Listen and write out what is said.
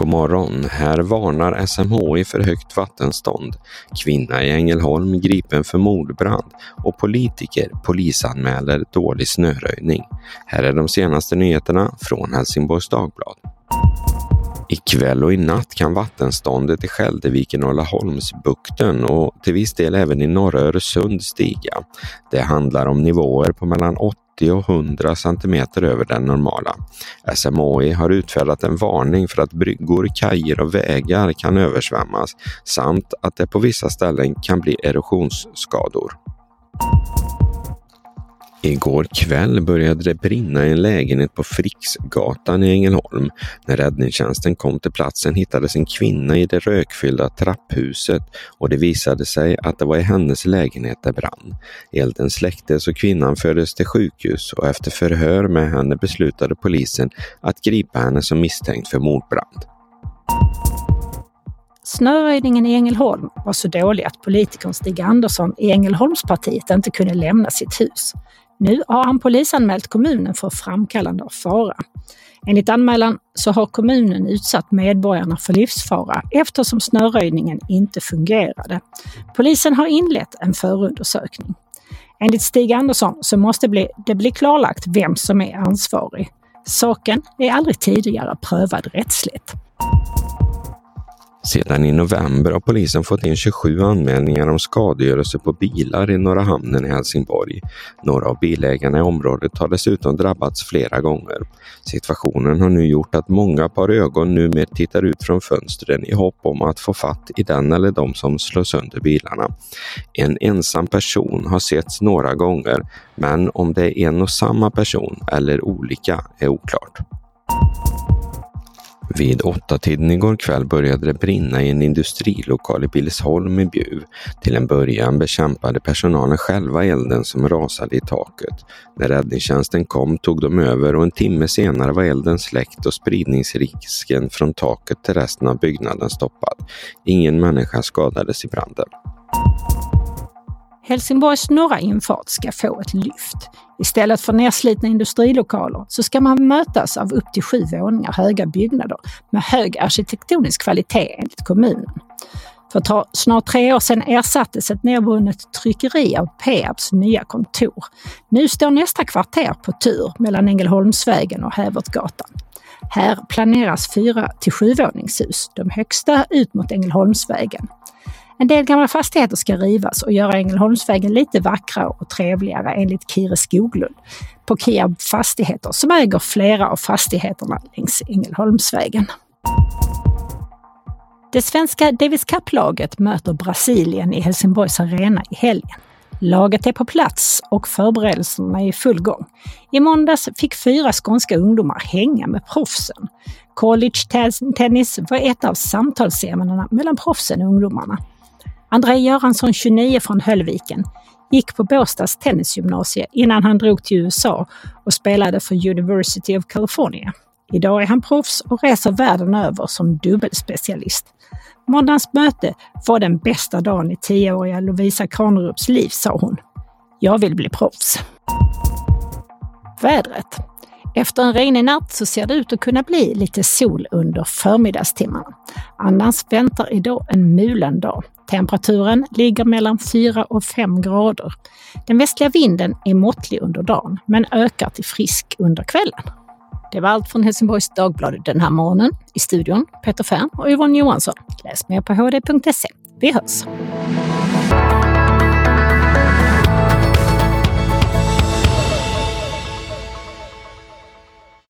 God morgon. Här varnar SMHI för högt vattenstånd. Kvinna i Ängelholm gripen för mordbrand och politiker polisanmäler dålig snöröjning. Här är de senaste nyheterna från Helsingborgs Dagblad. Ikväll och i natt kan vattenståndet i Skälderviken och Laholmsbukten och till viss del även i norra Öresund stiga. Det handlar om nivåer på mellan 80 och 100 centimeter över den normala. SMHI har utfärdat en varning för att bryggor, kajer och vägar kan översvämmas samt att det på vissa ställen kan bli erosionsskador. Igår kväll började det brinna i en lägenhet på Fricksgatan i Ängelholm. När räddningstjänsten kom till platsen hittades en kvinna i det rökfyllda trapphuset och det visade sig att det var i hennes lägenhet det brann. Elden släcktes och kvinnan fördes till sjukhus och efter förhör med henne beslutade polisen att gripa henne som misstänkt för mordbrand. Snöröjningen i Ängelholm var så dålig att politikern Stig Andersson i Ängelholmspartiet inte kunde lämna sitt hus. Nu har han polisanmält kommunen för framkallande av fara. Enligt anmälan så har kommunen utsatt medborgarna för livsfara eftersom snöröjningen inte fungerade. Polisen har inlett en förundersökning. Enligt Stig Andersson så måste det bli klarlagt vem som är ansvarig. Saken är aldrig tidigare prövad rättsligt. Sedan i november har polisen fått in 27 anmälningar om skadegörelse på bilar i Norra hamnen i Helsingborg. Några av bilägarna i området har dessutom drabbats flera gånger. Situationen har nu gjort att många par ögon numera tittar ut från fönstren i hopp om att få fatt i den eller de som slår sönder bilarna. En ensam person har setts några gånger, men om det är en och samma person eller olika är oklart. Vid åtta-tiden igår kväll började det brinna i en industrilokal i Billesholm i Bjuv. Till en början bekämpade personalen själva elden som rasade i taket. När räddningstjänsten kom tog de över och en timme senare var elden släckt och spridningsrisken från taket till resten av byggnaden stoppad. Ingen människa skadades i branden. Helsingborgs norra infart ska få ett lyft. Istället för nedslitna industrilokaler så ska man mötas av upp till sju våningar höga byggnader med hög arkitektonisk kvalitet enligt kommunen. För snart tre år sedan ersattes ett nedbrunnet tryckeri av Peabs nya kontor. Nu står nästa kvarter på tur mellan Ängelholmsvägen och Hävertgatan. Här planeras fyra till sjuvåningshus, de högsta ut mot Ängelholmsvägen. En del gamla fastigheter ska rivas och göra Ängelholmsvägen lite vackrare och trevligare enligt Kire Skoglund på Kiab Fastigheter som äger flera av fastigheterna längs Ängelholmsvägen. Det svenska Davis Cup-laget möter Brasilien i Helsingborgs arena i helgen. Laget är på plats och förberedelserna är i full gång. I måndags fick fyra skånska ungdomar hänga med proffsen. College tennis var ett av samtalsämnena mellan proffsen och ungdomarna. André Göransson, 29 från Höllviken, gick på Båstads tennisgymnasie innan han drog till USA och spelade för University of California. Idag är han proffs och reser världen över som dubbelspecialist. Måndagens möte var den bästa dagen i tioåriga Lovisa Kranerups liv, sa hon. Jag vill bli proffs. Vädret. Efter en regnig natt så ser det ut att kunna bli lite sol under förmiddagstimmarna. Annars väntar idag en mulen dag. Temperaturen ligger mellan 4 och 5 grader. Den västliga vinden är måttlig under dagen men ökar till frisk under kvällen. Det var allt från Helsingborgs Dagblad den här morgonen. I studion Peter Fern och Yvonne Johansson. Läs mer på hd.se. Vi hörs!